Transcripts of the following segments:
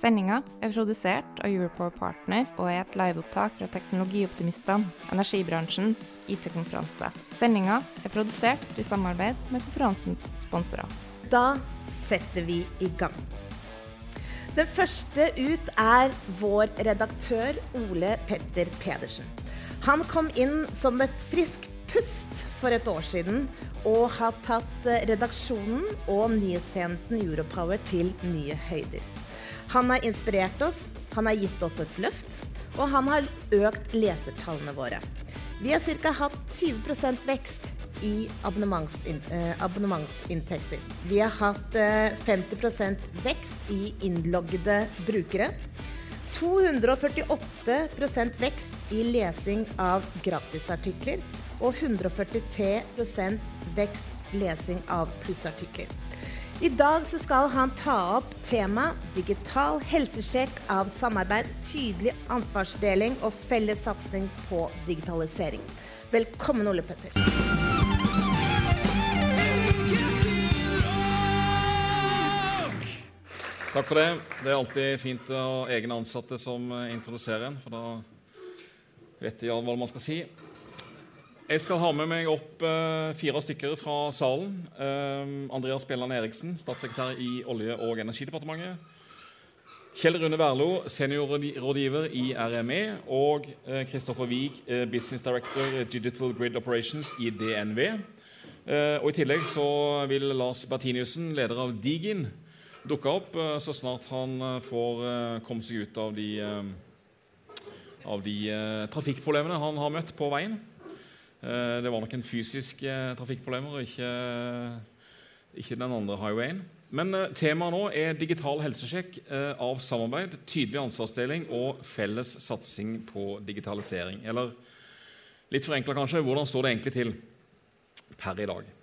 Sendinga er produsert av Europower Partner og er et liveopptak fra Teknologioptimistene, energibransjens IT-konferanse. Sendinga er produsert i samarbeid med konferansens sponsorer. Da setter vi i gang. Den første ut er vår redaktør Ole Petter Pedersen. Han kom inn som et friskt pust for et år siden og har tatt redaksjonen og nyhetstjenesten Europower til nye høyder. Han har inspirert oss, han har gitt oss et løft, og han har økt lesertallene våre. Vi har ca. hatt 20% vekst i eh, abonnementsinntekter. Vi har hatt eh, 50% vekst i innloggede brukere. 248% vekst i lesing av gratisartikler. Og 143% vekst lesing av plussartikler. I dag skal han ta opp tema digital helsesjekk av samarbeid, tydelig ansvarsdeling og felles satsing på digitalisering. Velkommen, Ole Petter. Takk for det. Det er alltid fint å ha egne ansatte som introduserer en, for da vet de hva man skal si. Jeg skal ha med meg opp uh, fire stykker fra salen. Uh, Andreas Bjelland Eriksen, statssekretær i Olje- og energidepartementet. Kjell Rune Wærlo, seniorrådgiver i RME. Og Kristoffer uh, Wiig, business director Digital Grid Operations i DNV. og I tillegg så vil Lars Bertiniussen, leder av Digin, dukke opp så snart han får komme seg ut av de, av de trafikkproblemene han har møtt på veien. Eh, det var nok en fysisk eh, trafikkproblemer, og ikke, ikke, den andre highwayen. Men eh, temaet nå er digital helsesjekk av samarbeid, tydelig ansvarsdeling og felles satsing på digitalisering. Eller litt forenkla kanskje, hvordan står det egentlig til per i dag?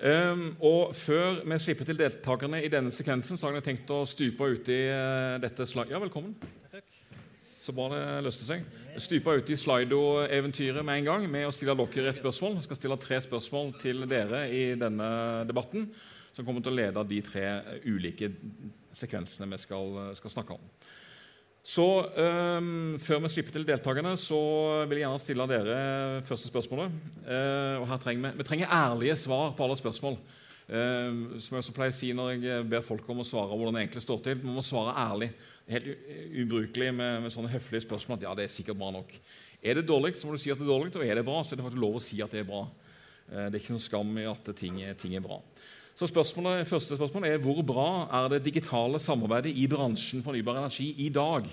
Um, og Før vi slipper til deltakerne i denne sekvensen, så har jeg tenkt å stupe uti uh, dette slaget. Ja, velkommen. Så bra det løste seg. Stupa ut i Slido-eventyret med en gang med å stille dere et spørsmål. Jeg skal stille tre spørsmål til dere i denne debatten, som kommer til å lede de tre ulike sekvensene vi skal, skal snakke om. Så um, Før vi slipper til deltakerne, så vil jeg gjerne stille dere første spørsmålet. Uh, og her trenger vi, vi trenger ærlige svar på alle spørsmål. Uh, som jeg også pleier å si når jeg ber folk om å svare hvordan det egentlig står til. Man må svare ærlig helt ubrukelig med, med, sånne høflige spørsmål at ja, det er sikkert bra nok. Er det dårlig, så må du si at det er dårlig, og er det bra, så er det faktisk lov å si at det er bra. Eh, det er ikke noe skam i at ting, ting er bra. Så spørsmålet, første spørsmål er hvor bra er det digitale samarbeidet i bransjen fornybar energi i dag?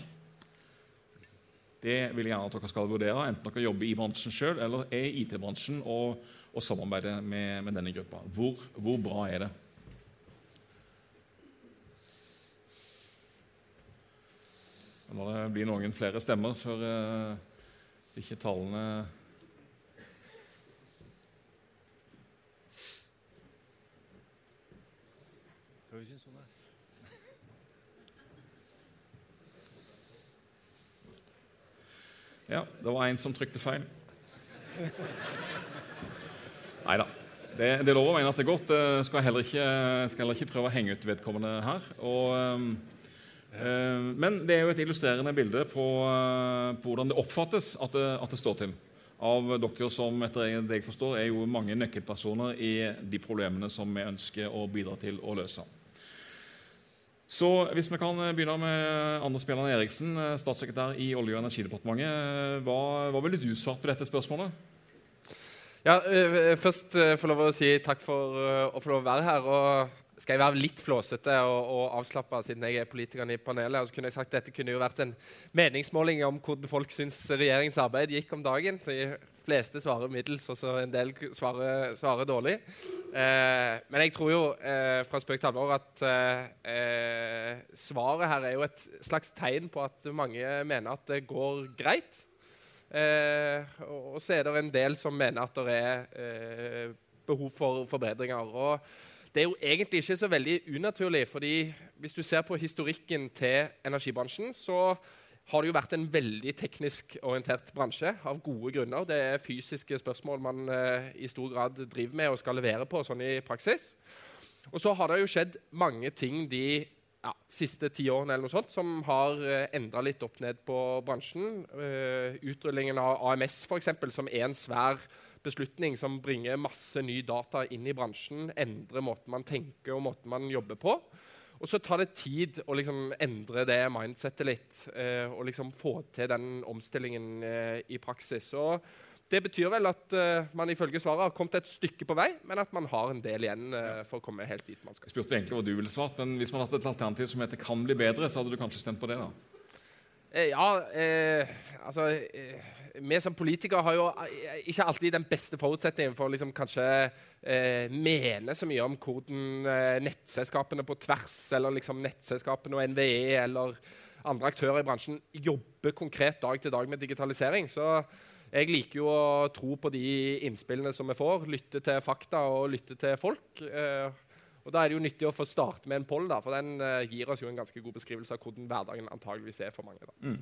Det vil jeg gjerne at dere skal vurdere, enten dere jobber i bransjen sjøl eller er i IT-bransjen og, og samarbeider med, med, denne gruppa. Hvor, hvor bra er det? Nå må det bli noen flere stemmer før uh, ikke tallene Ja, det var en som trykte feil. Nei da. Det, det er lov å mene at det er godt. Jeg skal heller ikke, skal heller ikke prøve å henge ut vedkommende her. Og... Eh, men det er jo et illustrerende bilde på, eh, på hvordan det oppfattes at det, at det, står til. Av dere som etter det jeg forstår, er jo mange nøkkelpersoner i de problemene som vi ønsker å bidra til å løse. Så Hvis vi kan begynne med Anders Bjelland Eriksen, eh, statssekretær i Olje- og energidepartementet. Hva, hva ville du svart på dette spørsmålet? Ja, Først jeg lov å si takk for å få lov å være her. og skal jeg være litt flåsete og, og avslappa siden jeg er politikeren i panelet. Og så kunne jeg sagt Dette kunne jo vært en meningsmåling om hvordan folk syns regjeringens arbeid gikk om dagen. De fleste svarer middels, og så en del svarer, svarer dårlig. Eh, men jeg tror jo eh, fra spøk til alvor at eh, eh, svaret her er jo et slags tegn på at mange mener at det går greit. Eh, og så er det en del som mener at det er eh, behov for forbedringer. Og det er jo egentlig ikke så veldig unaturlig, fordi hvis du ser på historikken til energibransjen, så har det jo vært en veldig teknisk orientert bransje av gode grunner. Det er fysiske spørsmål man eh, i stor grad driver med og skal levere på sånn i praksis. Og så har det jo skjedd mange ting de ja, siste ti årene eller noe sånt, som har uh, endra litt opp ned på bransjen. Uh, utrullingen av AMS, f.eks., som er en svær beslutning som bringer masse ny data inn i bransjen, endrer måten man tenker og måten man jobber på. Og så tar det tid å liksom endre det mindsettet litt eh, og liksom få til den omstillingen eh, i praksis. Og det betyr vel at uh, man ifølge svaret har kommet et stykke på vei, men at man har en del igjen uh, for å komme helt dit man skal. Jeg spurte egentlig hva du ville svart, men Hvis man hadde et alternativ som heter 'kan bli bedre', så hadde du kanskje stemt på det? da? Eh, ja, eh, altså eh, Vi som politikere har jo ikke alltid den beste forutsetningen for å liksom, kanskje mene så mye om hvordan nettselskapene på tvers, eller liksom nettselskapene og NVE eller andre aktører i bransjen jobber konkret dag til dag med digitalisering. Så jeg liker jo å tro på de innspillene som vi får. Lytte til fakta og lytte til folk. Eh, og Da er det jo nyttig å få starte med en poll, da, for den eh, gir oss jo en ganske god beskrivelse av hvordan hverdagen antageligvis er for mange. da. Mm.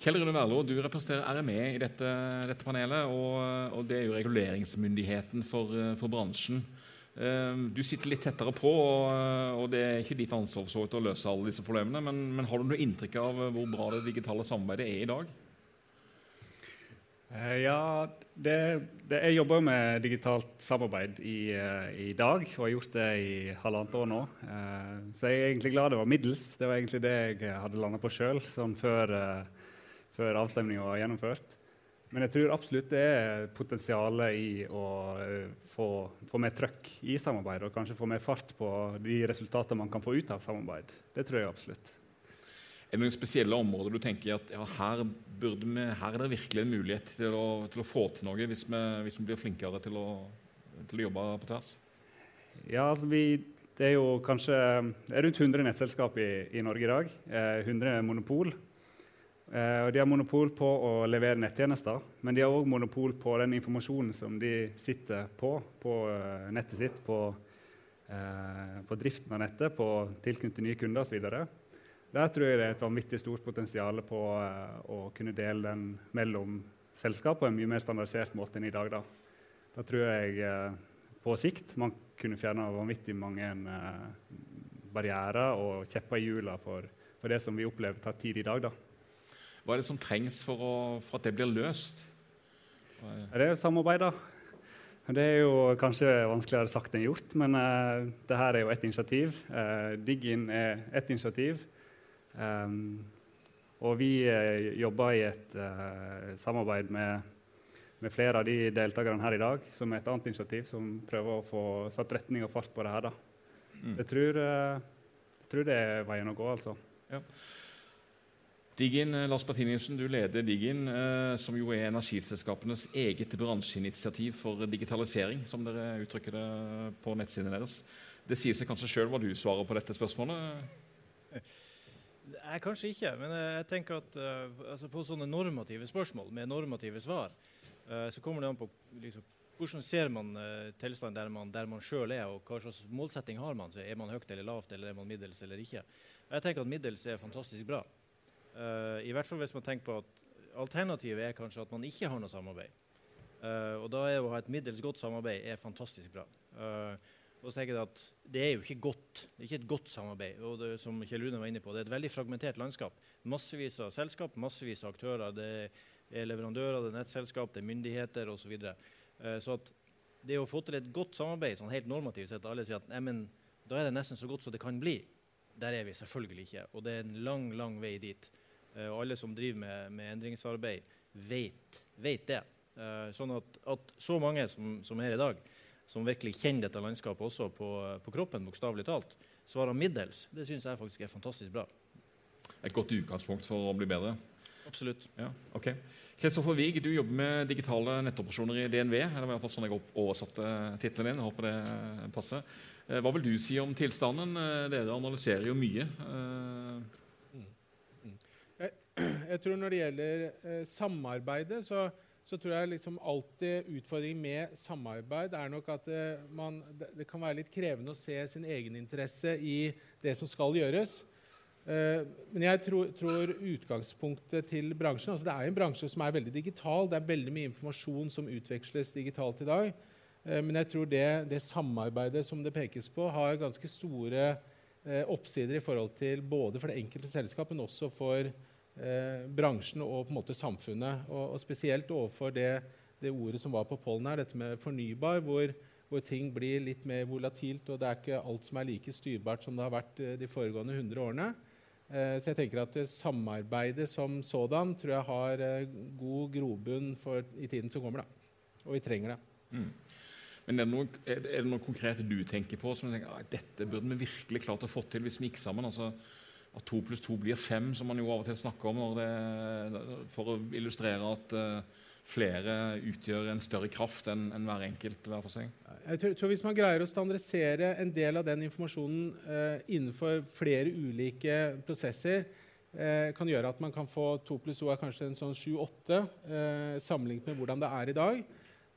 Kjell Rune Werlo, du representerer RME i dette, dette panelet. Og, og, det er jo reguleringsmyndigheten for, for bransjen. Ehm, du sitter litt tettere på, og det er ikke ditt ansvar å løse alle disse problemene. Men, men, har du noe inntrykk av hvor bra det digitale samarbeidet er i dag? Eh, ja, det, det, jeg jobber med digitalt samarbeid i, eh, i, dag, og har gjort det i halvannet år nå. Eh, så jeg er egentlig glad det var middels. Det var egentlig det jeg hadde landa på sjøl sånn før, før avstemninga var gjennomført. Men jeg tror absolutt det er potensial i å uh, få, få, mer trøkk i samarbeid, og kanskje få mer fart på de resultatene man kan få ut av samarbeid. Det tror jeg absolutt. Er det noen spesielle områder du tenker at ja, her, vi, her, er det virkelig en mulighet til å, til å få til noe, hvis vi, hvis vi blir flinkere til å, til å, jobbe på tvers? Ja, altså vi, Det er jo kanskje det er rundt 100 nettselskap i, i Norge i dag. Eh, 100 monopol. Eh, og de har monopol på å levere nettjenester, men de har òg monopol på den informasjonen som de sitter på på uh, nettet sitt, på, eh, på, driften av nettet, på tilknyttet nye kunder osv. Der tror jeg det er et vanvittig stort potensial på uh, å kunne dele den mellom selskap på en mye mer standardisert måte enn i dag. Da, da tror jeg på sikt man kunne fjerne vanvittig mange barrierer og kjepper i hjula for, for, det som vi opplever tar tid i dag. da. Hva er det som trengs for, å, for at det blir løst? Det er samarbeid, da. Det er jo kanskje vanskeligere sagt enn gjort, men uh, det her er jo ett initiativ. Uh, Diggin er ett initiativ. Um, og vi uh, jobber i et uh, samarbeid med, med, flere av de deltakerne her i dag, som er et annet initiativ som prøver å få satt retning og fart på det her. da. Mm. Jeg, tror, jeg, tror, det er veien å gå, altså. Ja. Digin, eh, Lars Bertiniussen, du leder Digin, eh, som jo er energiselskapenes eget bransjeinitiativ for digitalisering, som dere uttrykker det på nettsiden deres. Det sier seg kanskje sjøl hva du svarer på dette spørsmålet? Nei, kanskje ikke, men jeg tenker at altså på sånne normative spørsmål med normative svar, så kommer det an på liksom, hvordan ser man tilstanden der man, der man sjøl er, og hva slags målsetting har man. Så er man høyt eller lavt, eller er man middels eller ikke. Jeg tenker at middels er fantastisk bra. Uh, I hvert fall hvis man tenker på at alternativet er kanskje at man ikke har noe samarbeid. Uh, og da er å ha et middels godt samarbeid er fantastisk bra. Uh, og så tenker jeg at Det er jo ikke godt. Det er ikke et godt samarbeid. og det, som Kjell Rune var inne på, det er et veldig fragmentert landskap. Massevis av selskap, massevis av aktører. Det er leverandører, det er nettselskap, det er myndigheter osv. Så, uh, så at det å få til et godt samarbeid sånn helt normativt sett, alle sier at men, da er det nesten så godt som det kan bli. Der er vi selvfølgelig ikke. Og det er en lang, lang vei dit. Uh, og alle som driver med, med endringsarbeid, vet, vet det. Uh, sånn at, at, så mange som, som, er i dag, som virkelig kjenner dette landskapet også på, på kroppen, bokstavelig talt, svarer middels, det syns jeg faktisk er fantastisk bra. Et godt utgangspunkt for å bli bedre? Absolutt. Ja, ok. Kristoffer Wiig, du jobber med digitale nettoperasjoner i DNV. eller i hvert fall sånn jeg oversatte tittelen din. Håper det passer. Eh, hva vil du si om tilstanden? Eh, dere analyserer jo mye. Jeg, tror når det gjelder eh, samarbeidet, så, så, tror jeg liksom alltid utfordringen med samarbeid er nok at det, man, det, det kan være litt krevende å se sin egeninteresse i det som skal gjøres. Eh, men jeg tror, tror, utgangspunktet til bransjen altså Det er en bransje som er veldig digital. Det er veldig mye informasjon som utveksles digitalt i dag. Uh, men jeg tror det, det, samarbeidet som det pekes på, har ganske store uh, oppsider i forhold til både for det enkelte selskap, men også for bransjen og på en måte samfunnet. Og, og spesielt overfor det, det, ordet som var på pollen her, dette med fornybar, hvor, hvor ting blir litt mer volatilt, og det er ikke alt som er like styrbart som det har vært de foregående 100 årene. Eh, så jeg tenker at samarbeidet som sådan tror jeg har eh, god grobunn i tiden som kommer. Da. Og vi trenger det. Mm. Men er det, noe, er det, noe, konkret du tenker på som du tenker, dette burde vi virkelig klart å få til hvis vi gikk sammen? Altså, at to pluss to blir fem, som man jo av og til snakker om det, for å illustrere at uh, flere utgjør en større kraft enn en hver enkelt hver for seg? Jeg tror, tror, Hvis man greier å standardisere en del av den informasjonen eh, innenfor flere ulike prosesser, eh, kan gjøre at man kan få to pluss to er kanskje en sånn sju-åtte eh, sammenlignet med hvordan det er i dag.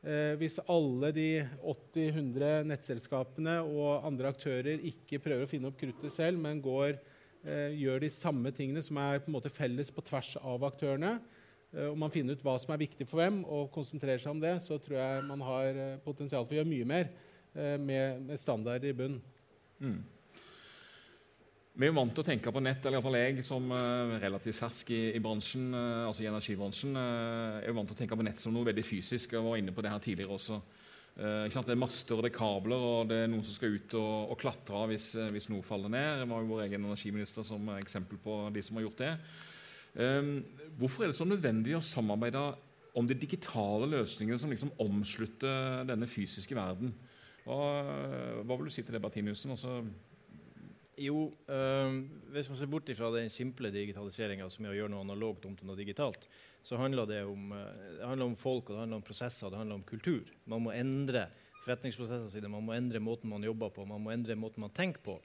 Eh, hvis alle de 80-100 nettselskapene og andre aktører ikke prøver å finne opp kruttet selv, men går, eh, gjør de samme tingene som er på en måte felles på tvers av aktørene, Eh, og man finner ut hva som er viktig for hvem, og konsentrerer seg om det, så tror jeg man har eh, potensial for å gjøre mye mer eh, med, med standard i bunn. Mm. Vi er jo vant til å tenke på nett, eller iallfall jeg som uh, relativt fersk i, i, bransjen, altså i energibransjen, uh, er vant til å tenke på nett som noe veldig fysisk. Jeg var inne på det her tidligere også. Det er master, det er kabler, og det er noen som skal ut og, og klatre hvis, hvis, noe faller ned. Det var jo vår egen energiminister som er eksempel på de som har gjort det. Um, hvorfor er det så nødvendig å samarbeide om de digitale løsningene som liksom omslutter denne fysiske verden? Hva, hva vil du si til det, Bertinussen? Altså jo, øh, hvis man ser bort fra den simple digitaliseringa som er å gjøre noe analogt om til noe digitalt, så handler det om, øh, det handler om folk og det handler om prosesser det handler om kultur. Man må endre forretningsprosessene sine, man må endre måten man jobber på, man må endre måten man tenker på.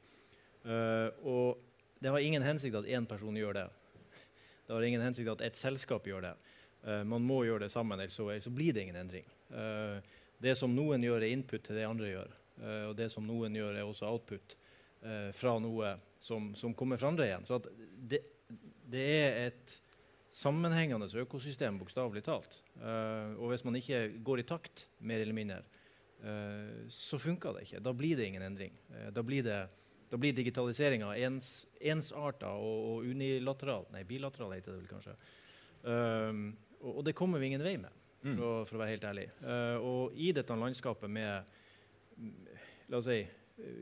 Uh, og det har ingen hensikt at én person gjør det. Det har ingen hensikt at et selskap gjør det. Uh, man må gjøre det sammen, ellers så blir det ingen endring. Uh, det som noen gjør, er input til det andre gjør. Og det som noen gjør, er også output fra noe som, som, kommer fra andre igjen. Så det, det, er et sammenhengende økosystem, bokstavelig talt. og hvis man ikke går i takt, mer eller mindre, så funker det ikke. Da blir det ingen endring. da blir det da blir digitaliseringa ens, ensarta og, og unilateral Nei, bilateral heter det vel kanskje. Um, og, og, det kommer vi ingen vei med, for, mm. å, for å, være helt ærlig. Uh, og i dette landskapet med la oss si,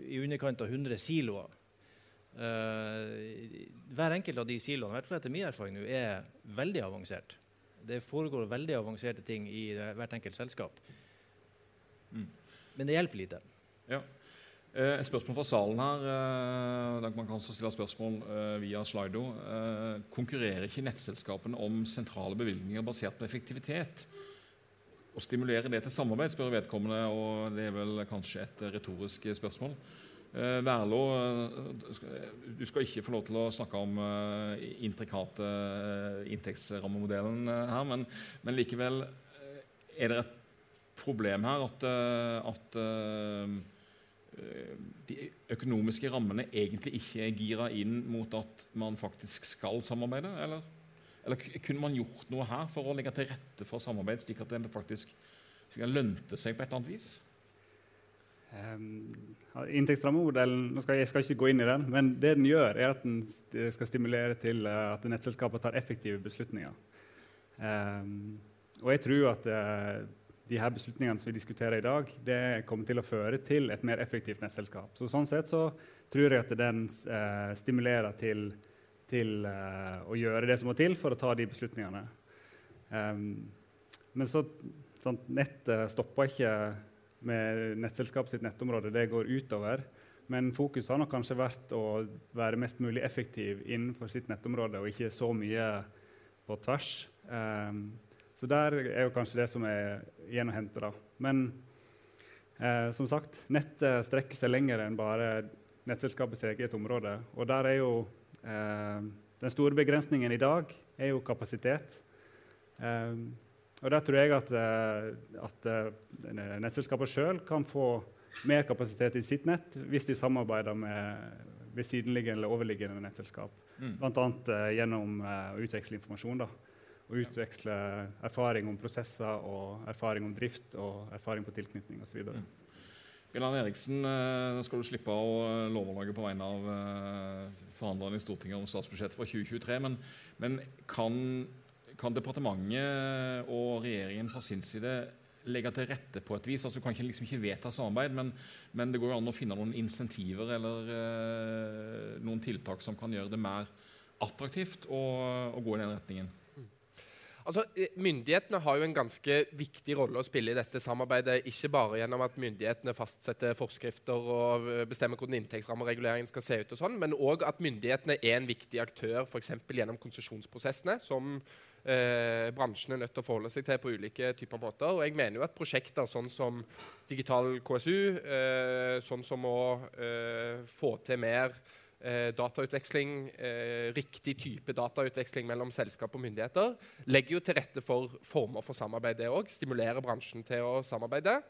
i underkant av 100 siloer uh, Hver enkelt av de siloene i hvert fall etter min erfaring nå, er veldig avansert. Det foregår veldig avanserte ting i hvert enkelt selskap. Mm. Men det hjelper lite. Ja. Eh, et spørsmål fra salen her. Eh, man kan også stille spørsmål eh, via Slido. Konkurrerer ikke nettselskapene om sentrale bevilgninger basert på effektivitet? Å stimulere det til samarbeid, spør vedkommende, og det er vel kanskje et retorisk spørsmål. Værlå, du skal ikke få lov til å snakke om intrikate inntektsrammemodellen her, men, men, likevel er det et problem her at, at de økonomiske rammene egentlig ikke er gira inn mot at man faktisk skal samarbeide? Eller, eller kunne man gjort noe her for å legge til rette for samarbeid, slik at det faktisk lønte seg på et eller annet vis? Um, Inntektsrammemodellen skal jeg skal ikke gå inn i den, men det den gjør, er at den skal stimulere til uh, at nettselskapet tar effektive beslutninger. Um, og jeg tror at uh, de her beslutningene som vi diskuterer i dag, det kommer til å føre til et mer effektivt nettselskap. Så sånn sett så tror jeg at den uh, stimulerer til, til uh, å gjøre det som må til for å ta de beslutningene. Um, men så sånn, nettet stopper ikke med nettselskapet sitt nettområde. Det går utover. Men fokuset har nok kanskje vært å være mest mulig effektiv innenfor sitt nettområde, og ikke så mye på tvers. Um, så der er jo kanskje det som er igjen å hente. da. Men eh, som sagt, nettet strekker seg lenger enn bare nettselskapets eget område. Og der er jo den store begrensningen i dag er jo kapasitet. Eh, og der tror jeg at, eh, at nettselskapet sjøl kan få mer kapasitet i sitt nett hvis de samarbeider med ved sidenliggende eller overliggende nettselskap. Mm. Bl.a. Gjennom å utveksle informasjon. da og utveksle erfaring om prosesser og erfaring om drift og erfaring på tilknytning osv. Mm. Eriksen, nå skal du slippe å eh, lovorlage på vegne av eh, forhandlerne i Stortinget om statsbudsjettet for 2023. Men, men kan, kan, departementet og regjeringen fra sin side legge til rette på et vis? Altså, du kan ikke, liksom ikke vedta samarbeid, men, men, det går an å finne noen insentiver eller eh, noen tiltak som kan gjøre det mer attraktivt å, å gå i den retningen. Altså, eh, Myndighetene har jo en ganske viktig rolle å spille i dette samarbeidet. Ikke bare gjennom at myndighetene fastsetter forskrifter og eh, bestemmer hvordan inntektsrammereguleringen skal se ut, og sånn, men òg at myndighetene er en viktig aktør f.eks. gjennom konsesjonsprosessene, som eh, bransjen er nødt til å forholde seg til på ulike typer måter. Og jeg mener jo at prosjekter sånn som Digital KSU, eh, sånn som å eh, få til mer datautveksling, eh, riktig type datautveksling mellom selskap og myndigheter, legger jo til rette for former for samarbeid. det òg. Stimulerer bransjen til å samarbeide.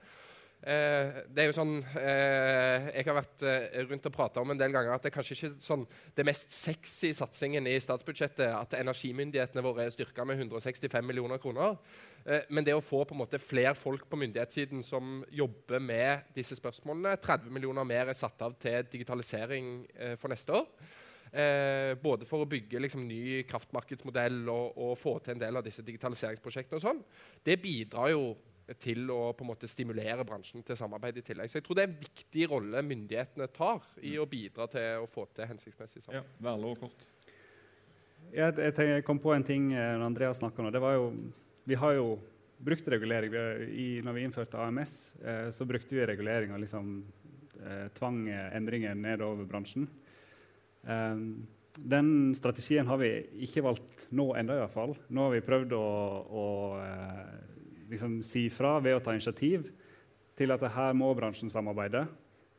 Eh, det er jo sånn, eh, Jeg har vært eh, rundt og prata om en del ganger at det er kanskje ikke sånn, det mest sexy satsingen i statsbudsjettet at energimyndighetene våre er styrka med 165 millioner kroner. Men det å få på en måte flere folk på myndighetssiden som jobber med disse spørsmålene 30 millioner mer er satt av til digitalisering for neste år. Både for å bygge liksom, ny kraftmarkedsmodell og, og, få til en del av disse digitaliseringsprosjektene. og sånn. Det bidrar jo til å på en måte stimulere bransjen til samarbeid i tillegg. Så jeg tror det er en viktig rolle myndighetene tar i å bidra til å få til hensiktsmessig samarbeid. Ja, Vær lov kort. Jeg, jeg, kom på en ting eh, når Andreas snakka nå. Det var jo, vi har jo brukt regulering. I, når vi innførte AMS, eh, så brukte vi regulering og liksom, eh, tvang endringer nedover bransjen. Eh, den strategien har vi ikke valgt nå ennå, iallfall. Nå har vi prøvd å, å eh, liksom si fra ved å ta initiativ til at her må bransjen samarbeide.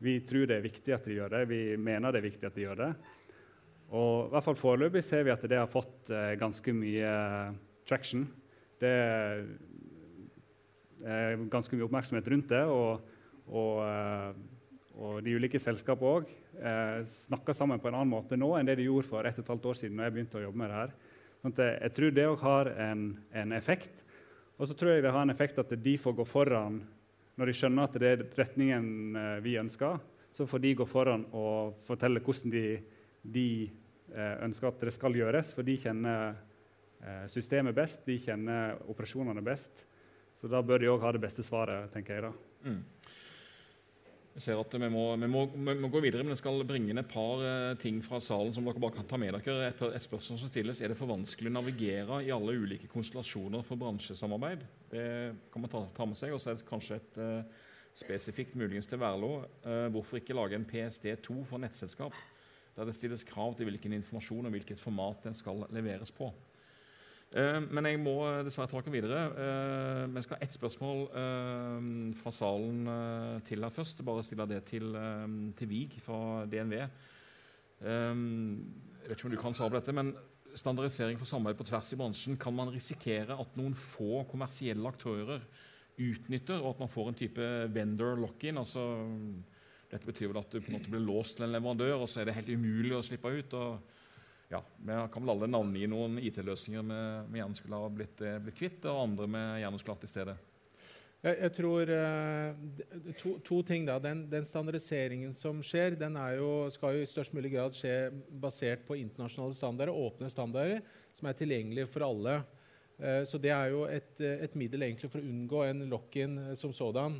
Vi tror det er viktig at de gjør det. Vi mener det er viktig at de gjør det. Og i hvert fall Foreløpig ser vi at det har fått eh, ganske mye traction. Det er ganske mye oppmerksomhet rundt det. Og, og, eh, og de ulike selskapene òg eh, snakker sammen på en annen måte nå enn det de gjorde for ett og et halvt år siden. når jeg begynte å jobbe med det her. Sånn jeg tror det òg har en, en effekt. Og så tror jeg det har en effekt at de får gå foran når de skjønner at det er retningen eh, vi ønsker. Så får de gå foran og fortelle hvordan de, de eh, ønsker at det skal gjøres. For de kjenner eh, systemet best, de kjenner operasjonene best. Så da bør de òg ha det beste svaret, tenker jeg. da. Mm. Jeg ser at vi må, vi, må, vi må, gå videre, men jeg skal bringe inn et par uh, ting fra salen som dere bare kan ta med dere. Et, et, spørsmål som stilles, Er det for vanskelig å navigere i alle ulike konstellasjoner for bransjesamarbeid? Det kan man ta, ta med seg. Og så er det kanskje et uh, spesifikt muligens til Verlo. Uh, hvorfor ikke lage en PSD2 for nettselskap? Der det stilles krav til hvilken informasjon og hvilket format den skal leveres på. Uh, men jeg må dessverre ta dere videre. Uh, vi skal ha ett spørsmål fra salen til her først. Bare stille det til, til Vig fra DNV. jeg vet ikke om du kan svare på dette, men standardisering for samarbeid på tvers i bransjen, kan man risikere at noen få kommersielle aktører utnytter, og at man får en type vendor lock-in? altså dette betyr vel at du på en måte blir låst til en leverandør, og så er det helt umulig å slippe ut. og ja, Vi kan vel alle navngi noen IT-løsninger vi, vi, gjerne skulle ha blitt, eh, blitt, kvitt, og andre vi gjerne skulle hatt i stedet. Jeg, jeg tror uh, to, to, ting. da. Den, den, standardiseringen som skjer, den jo, skal jo i størst mulig grad skje basert på internasjonale standarder, åpne standarder, som er tilgjengelige for alle. Eh, så det er jo et, eh, et middel egentlig for å unngå en lock-in eh, som sådan.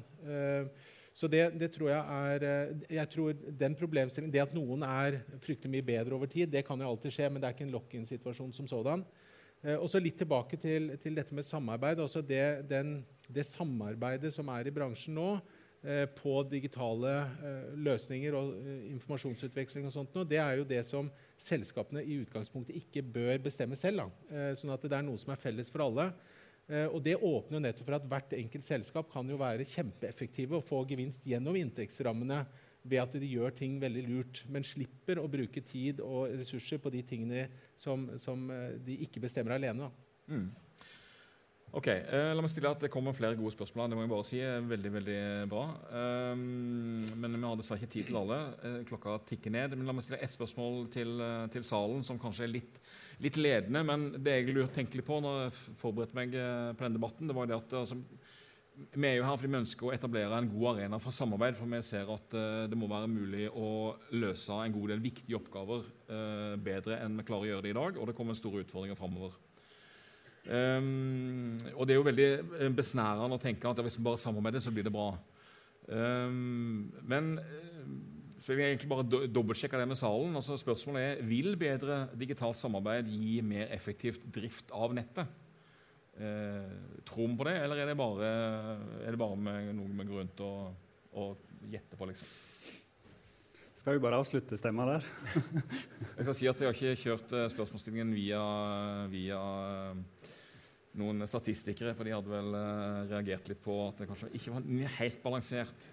Så det, det, tror jeg er jeg tror den problemstillingen, Det at noen er fryktelig mye bedre over tid, det kan jo alltid skje, men det er ikke en lock-in-situasjon som sådan. Og så litt tilbake til, til dette med samarbeid. altså det, den, det samarbeidet som er i bransjen nå, Eh, på digitale eh, løsninger og eh, informasjonsutveksling. og sånt. nå, det er jo det som selskapene i utgangspunktet ikke bør bestemme selv. Da. Sånn at det er noe som er felles for alle. Og Det åpner nettopp for at hvert enkelt selskap kan jo være kjempeeffektive og få gevinst gjennom inntektsrammene ved at de gjør ting veldig lurt, men slipper å bruke tid og ressurser på de tingene som, som de ikke bestemmer alene. Mm. Ok, eh, La meg stille at det kommer flere gode spørsmål. Det må jeg bare si. er Veldig veldig bra. Um, men vi har dessverre ikke tid til alle. Eh, klokka tikker ned. Men la meg stille ett spørsmål til, eh, til, salen, som kanskje er litt, litt ledende. Men det jeg lurte tenkte litt på når jeg forberedte meg eh, på denne debatten, det var det at altså, vi er jo her fordi vi ønsker å etablere en god arena for samarbeid. For vi ser at uh, det må være mulig å løse en god del viktige oppgaver uh, bedre enn vi klarer å gjøre det i dag. Og det kommer store utfordringer framover. Um, og det er jo veldig eh, besnærende å tenke at hvis vi bare samarbeider, så blir det bra. Um, men eh, så vil jeg egentlig bare do dobbeltsjekke det med salen. Altså spørsmålet er vil bedre digitalt samarbeid gi mer effektivt drift av nettet. Uh, tror vi på det, eller er det bare, er det bare med noe vi går rundt og, og gjetter på? liksom? Skal vi bare avslutte stemma der? jeg skal si at jeg har ikke kjørt spørsmålsstillingen via, via noen statistikere, for de hadde vel uh, reagert litt på at det kanskje ikke var helt balansert.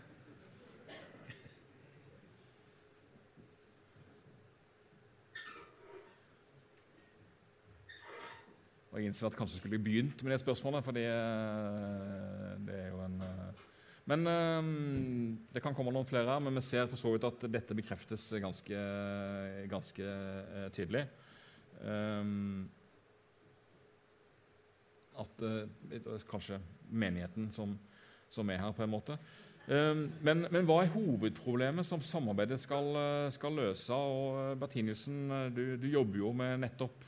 Og jeg innser at kanskje skulle begynt med det spørsmålet, for det, uh, er jo en uh, Men det kan komme noen flere, men vi ser for så vidt at dette bekreftes ganske, ganske tydelig. At uh, Kanskje menigheten som, som, er her, på en måte. Um, men, men, hva er hovedproblemet som samarbeidet skal, eh, skal løse? Og uh, Bertiniussen, du, du, jobber jo med nettopp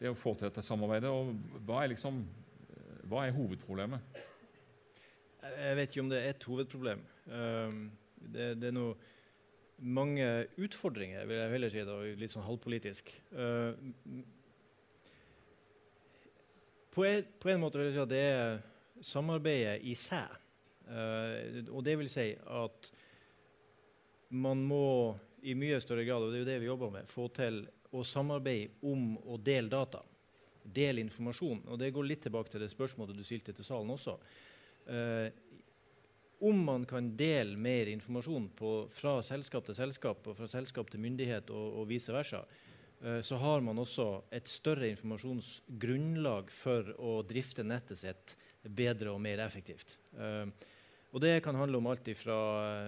det å få til dette samarbeidet. og Hva er, liksom, hva er hovedproblemet? Jeg vet ikke om det er et hovedproblem. Um, det, det, er noe mange utfordringer, vil jeg heller si, da, litt sånn halvpolitisk. Uh, på en, måte vil jeg si at det er samarbeidet i seg. Uh, og det vil si at man må i mye større grad, og det er jo det vi jobber med, få til å samarbeide om å dele data. Dele informasjon. Og det går litt tilbake til det spørsmålet du stilte til salen også. Uh, om man kan dele mer informasjon på, fra selskap til selskap og fra selskap til myndighet og, og vice versa, så har man også et større informasjonsgrunnlag for å drifte nettet sitt bedre og mer effektivt. Eh, og Det kan handle om alt fra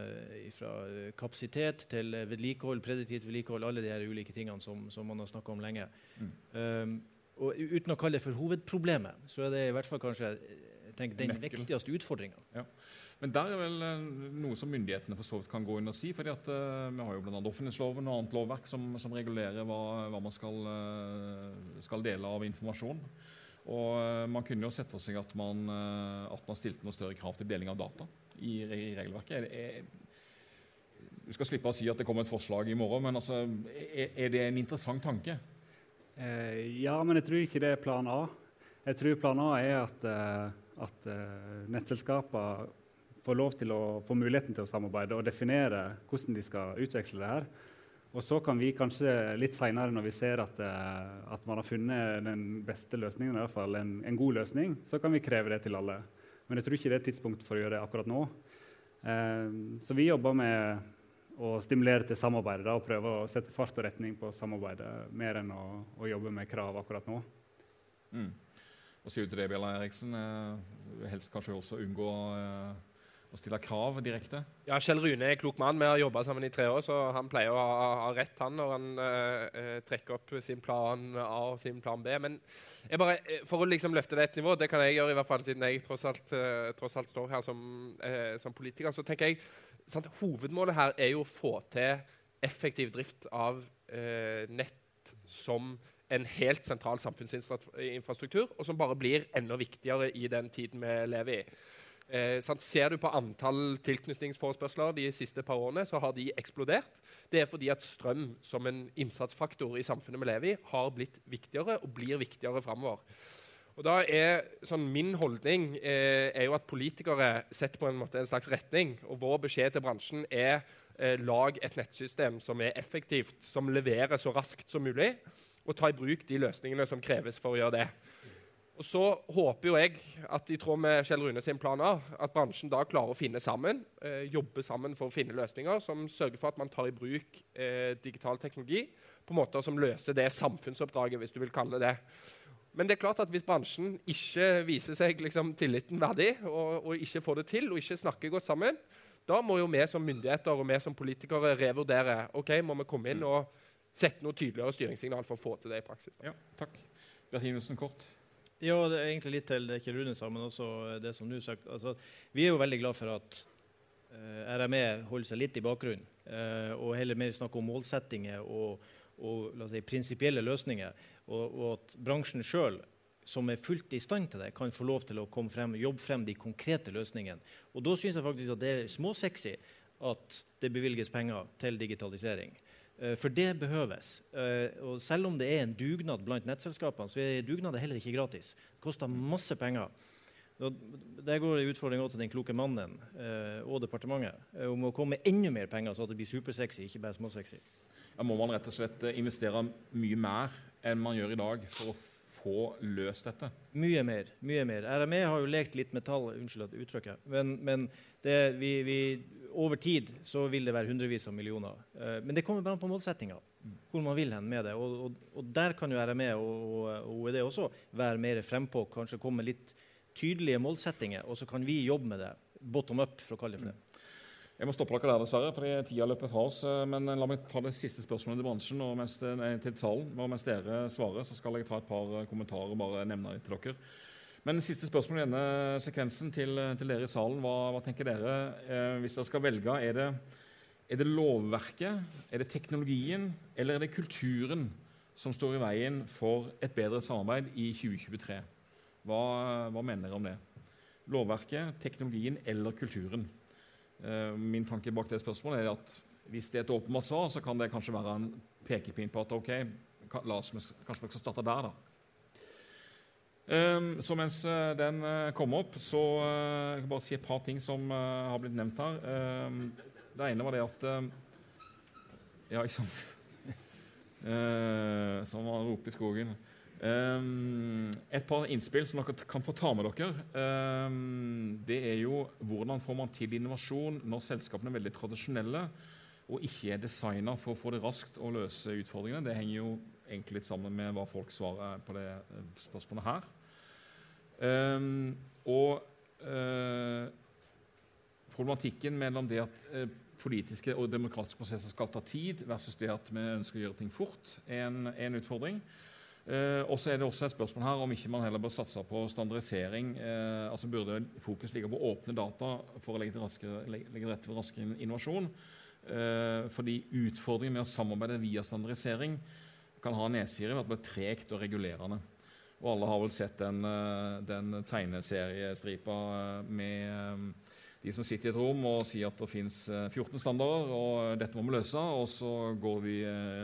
eh, kapasitet til vedlikehold, prediktivt vedlikehold, alle de her ulike tingene som, som man har snakka om lenge. Mm. Um, og Uten å kalle det for hovedproblemet, så er det i hvert fall kanskje tenker, den Mekkel. viktigste utfordringa. Ja. Men der er vel eh, noe som myndighetene for så vidt kan gå inn og si. fordi at uh, Vi har jo bl.a. offentlighetsloven og annet lovverk som, som regulerer hva, hva man skal, uh, skal, dele av informasjon. Og uh, Man kunne jo sett for seg at man, at man, stilte noe større krav til deling av data i, i regelverket. Er, er, du skal slippe å si at det kommer et forslag i morgen, men altså, er, er det en interessant tanke? ja, men jeg tror ikke det er plan A. Jeg tror plan A er at, at nettselskapene får lov til å få muligheten til å samarbeide og definere hvordan de skal utveksle det her. Og så kan vi kanskje litt seinere, når vi ser at, uh, at, man har funnet den beste løsningen, i hvert fall en, en, god løsning, så kan vi kreve det til alle. Men jeg tror ikke det er tidspunkt for å gjøre det akkurat nå. Uh, så vi jobber med å stimulere til samarbeidet og prøve å sette fart og retning på samarbeidet mer enn å, å jobbe med krav akkurat nå. Mm. Hva sier du til det, Bjella Eriksen? Uh, helst kanskje også unngå å stille krav direkte? Ja, Kjell Rune er klok mann. Vi har jobba sammen i tre år, så han pleier å ha, ha rett han når han uh, trekker opp sin plan A og sin plan B. Men bare, eh, for å liksom løfte det et nivå, det kan jeg gjøre i hvert fall siden jeg tross alt, uh, tross alt står her som, uh, som, politiker, så tenker jeg sant, hovedmålet her er jo å få til effektiv drift av nett som en helt sentral samfunnsinfrastruktur, og som bare blir enda viktigere i den tiden vi lever i. Eh, Ser du på antall tilknytningsforespørsler de siste par årene, så har de eksplodert. Det er fordi at strøm som en innsatsfaktor i samfunnet vi lever i, har blitt viktigere og blir viktigere framover. Og da er sånn, Min holdning eh, er jo at politikere setter på en måte en slags retning. Og vår beskjed til bransjen er eh, lag et nettsystem som er effektivt, som leverer så raskt som mulig, og ta i bruk de løsningene som kreves for å gjøre det. Og så håper jo jeg at i tråd med Kjell Rune sin planer, at bransjen da klarer å finne sammen, eh, jobbe sammen for å finne løsninger som sørger for at man tar i bruk eh, digital teknologi på måter som løser det samfunnsoppdraget, hvis du vil kalle det det. Men det er klart at hvis bransjen ikke viser seg liksom, tilliten verdig, og, og, ikke får det til, og ikke snakker godt sammen, da må jo vi som myndigheter og vi som politikere revurdere ok, må vi komme inn og sette noe tydeligere styringssignal for å få til det i praksis. Da. Ja, takk. Bertinussen kort. Ja, det er egentlig litt til det Kjell Rune sa, men også det som du sagt. Altså, vi er jo veldig glad for at uh, RME holder seg litt i bakgrunnen, uh, og heller mer snakker om målsettinger og, og si, prinsipielle løsninger. Og, og, at bransjen sjøl, som er fullt i stand til det, kan få lov til å frem, jobbe frem de konkrete løsningene. Og da syns jeg faktisk at det er småsexy at det bevilges penger til digitalisering. Eh, for det behøves. Eh, og selv om det er en dugnad blant nettselskapene, så er dugnader heller ikke gratis. Det koster masse penger. Der går en utfordring til den kloke mannen eh, og departementet om å komme med enda mer penger, så det blir supersexy, ikke bare småsexy. Ja, må man rett og slett investere mye mer enn man gjør i dag for å få løst dette? Mye mer. mye mer. RME har jo lekt litt metall, unnskyld uttrykket, men, men det, vi, vi over tid så vil det være hundrevis av millioner. Uh, men det kommer bare an på målsettinga. Hvor man vil hen med det. Og, og, og der kan jo RME og, og, OED også være mer frempå. Kanskje komme litt tydelige målsettinger, og så kan vi jobbe med det bottom up. for å kalle det for det. Jeg må stoppe dere der, dessverre, fordi tida løper fra oss. Eh, men la meg ta det siste spørsmålet til bransjen og mens det, nei, til talen. Og mens dere svarer, så skal jeg ta et par kommentarer og bare nevne dem til dere. Men siste spørsmål i denne sekvensen til, til dere i salen. Hva, hva tenker dere eh, hvis dere skal velge? Er det, er det, lovverket, er det teknologien eller er det kulturen som står i veien for et bedre samarbeid i 2023? Hva, hva mener dere om det? Lovverket, teknologien eller kulturen? Eh, min tanke bak det spørsmålet er at hvis det er et åpenbart svar, så kan det kanskje være en pekepinn på at ok, la oss, kanskje vi skal starte der, da. Ehm, så mens eh, den eh, kom opp, så kan jeg bare si et par ting som har blitt nevnt her. Ehm, det ene var det at Ja, ikke sant? som man roper i skogen. Ehm, et par innspill som dere kan få ta med dere. det er jo hvordan får man til innovasjon når selskapene er veldig tradisjonelle og ikke er designa for å få det raskt og løse utfordringene. Det henger jo egentlig litt sammen med hva folk svarer på det spørsmålet her. Um, og uh, problematikken mellom det at uh, politiske og demokratiske prosesser skal ta tid, versus det at vi ønsker å gjøre ting fort, er en, en utfordring. Uh, og så er det også et spørsmål her om ikke man heller bør satse på standardisering. Altså Burde fokus ligge på åpne data for å legge til, raskere, legge til rette for raskere innovasjon? Fordi utfordringen med å samarbeide via standardisering kan ha nedsider ved at det blir tregt og regulerende. Og alle har vel sett den, eh, den tegneseriestripa eh, med eh, de som sitter i et rom og sier at det fins 14 standarder, og dette må vi løse. Og så går vi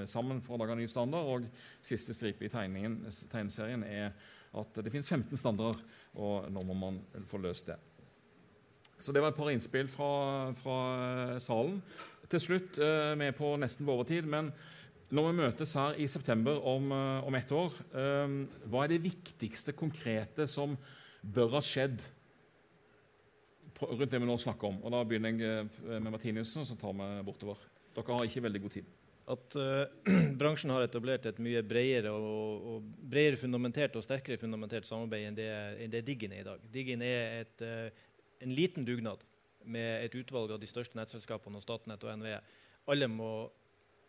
sammen for å lage en ny standard, og siste stripe i tegneserien er at det fins 15 standarder, og nå må man få løst det. Så det var et par innspill fra, fra salen. Til slutt, vi er på nesten på overtid, men når vi møtes her i september om, eh, om ett år, um, hva er det viktigste konkrete som bør ha skjedd rundt det vi nå snakker om? Og Da begynner jeg eh, med Martinussen, så tar vi bortover. Dere har ikke veldig god tid. At uh, bransjen har etablert et mye bredere, og, og bredere fundamentert og sterkere fundamentert samarbeid enn det, enn det Diggen er i dag. Diggen er et, uh, en liten dugnad med et utvalg av de største nettselskapene og Statnett og NVE. Alle må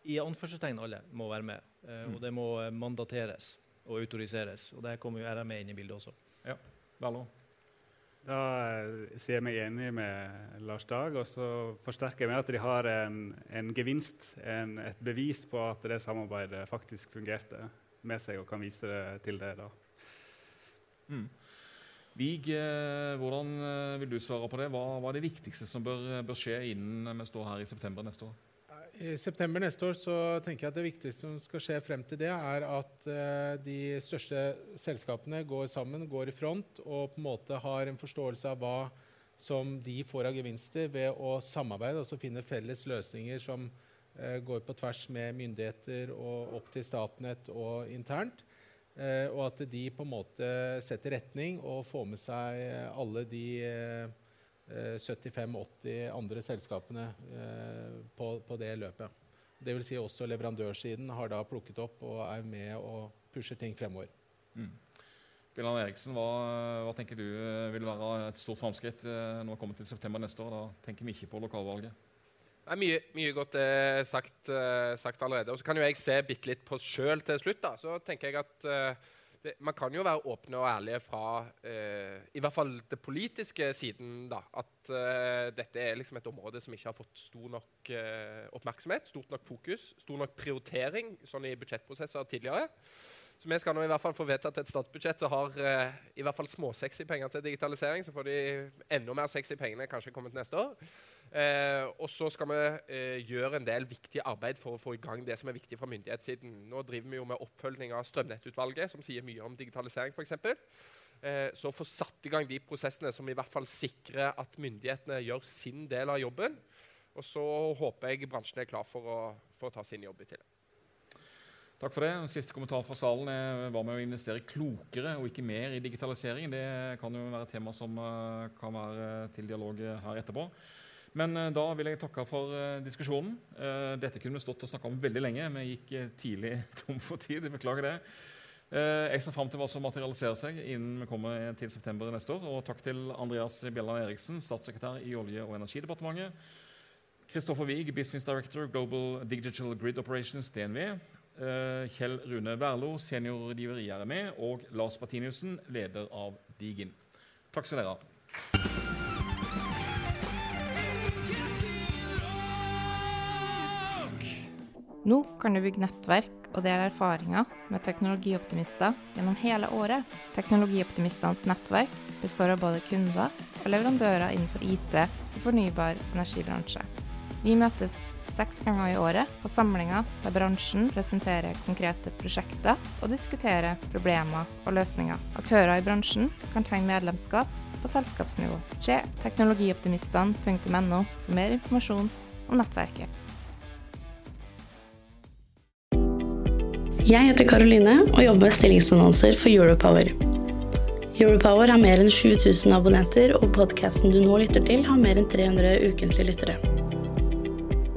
i anførselstegn alle må være med. Eh, mm. Og det må eh, mandateres og autoriseres. Og der kommer jo RME inn i bildet også. Ja, Veldig. Da eh, sier jeg meg enig med Lars Dag, og så forsterker jeg med at de har en, en gevinst, en, et bevis på at det samarbeidet faktisk fungerte. med seg og kan vise det til det. da. Mm. Vig, hvordan vil du svare på det? Hva, hva er det viktigste som bør, bør, skje innen vi står her i september neste år? I september neste år så tenker jeg at det viktigste som skal skje frem til det, er at uh, de største selskapene går sammen, går i front og på en måte har en forståelse av hva som de får av gevinster ved å samarbeide, altså finne felles løsninger som uh, går på tvers med myndigheter og opp til Statnett og internt. Uh, og at de på en måte setter retning og får med seg alle de 75-80 eh, andre selskapene eh, på, på, det løpet. Det vil si også leverandørsiden har da plukket opp og er med og pusher ting fremover. Mm. Bjelland Eriksen, hva, hva, tenker du eh, vil være et stort framskritt når vi kommer til september neste år? Da tenker vi ikke på lokalvalget. Det er mye, mye godt eh, sagt, eh, sagt, allerede. Og så kan jo jeg se bitte litt på oss sjøl til slutt. da. Så tenker jeg at eh, det, man kan jo være åpne og ærlige fra eh, i hvert fall det politiske siden. da, At eh, dette er liksom et område som ikke har fått stor nok eh, oppmerksomhet, stort nok fokus, stor nok prioritering sånn i budsjettprosesser tidligere. Så vi skal nå i hvert fall få vedtatt et statsbudsjett som har eh, i hvert fall småsexy penger til digitalisering. Så får de enda mer sexy pengene kanskje kommet neste år. Eh, og så skal vi eh, gjøre en del viktig arbeid for å få i gang det som er viktig fra myndighetssiden. Nå driver vi jo med oppfølging av Strømnettutvalget, som sier mye om digitalisering f.eks. Eh, så få satt i gang de prosessene som i hvert fall sikrer at myndighetene gjør sin del av jobben. Og så håper jeg bransjen er klar for å, for å ta sin jobb i tillegg. Takk for det. Siste kommentar fra salen er hva med å investere klokere og ikke mer i digitalisering. Det kan jo være et tema som uh, kan være til dialog her etterpå. Men uh, da vil jeg takke for diskusjonen. Dette kunne vi stått og snakka om veldig lenge. Vi gikk tidlig tom for tid. Beklager det. jeg ser fram til hva som materialiserer seg innen vi kommer til september neste år. Og takk til Andreas Bjelland Eriksen, statssekretær i Olje- og energidepartementet. Kristoffer Wiig, Business Director Global Digital Grid Operations, DNV. Kjell Rune Berlo seniorrådgiver i RME. Og Lars Bertiniussen, leder av Digin. Takk skal dere ha. Nå kan du bygge nettverk og dele erfaringer med teknologioptimister gjennom hele året. Teknologioptimistenes nettverk består av både kunder og leverandører innenfor IT og fornybar energibransje. Vi møtes seks ganger i året på samlinger der bransjen presenterer konkrete prosjekter og diskuterer problemer og løsninger. Aktører i bransjen kan tegne medlemskap på selskapsnivå. Se teknologioptimistene.no for mer informasjon om nettverket. Jeg heter Karoline og jobber med stillingsannonser for Europower. Europower har mer enn 7000 abonnenter, og podkasten du nå lytter til, har mer enn 300 ukentlige lyttere.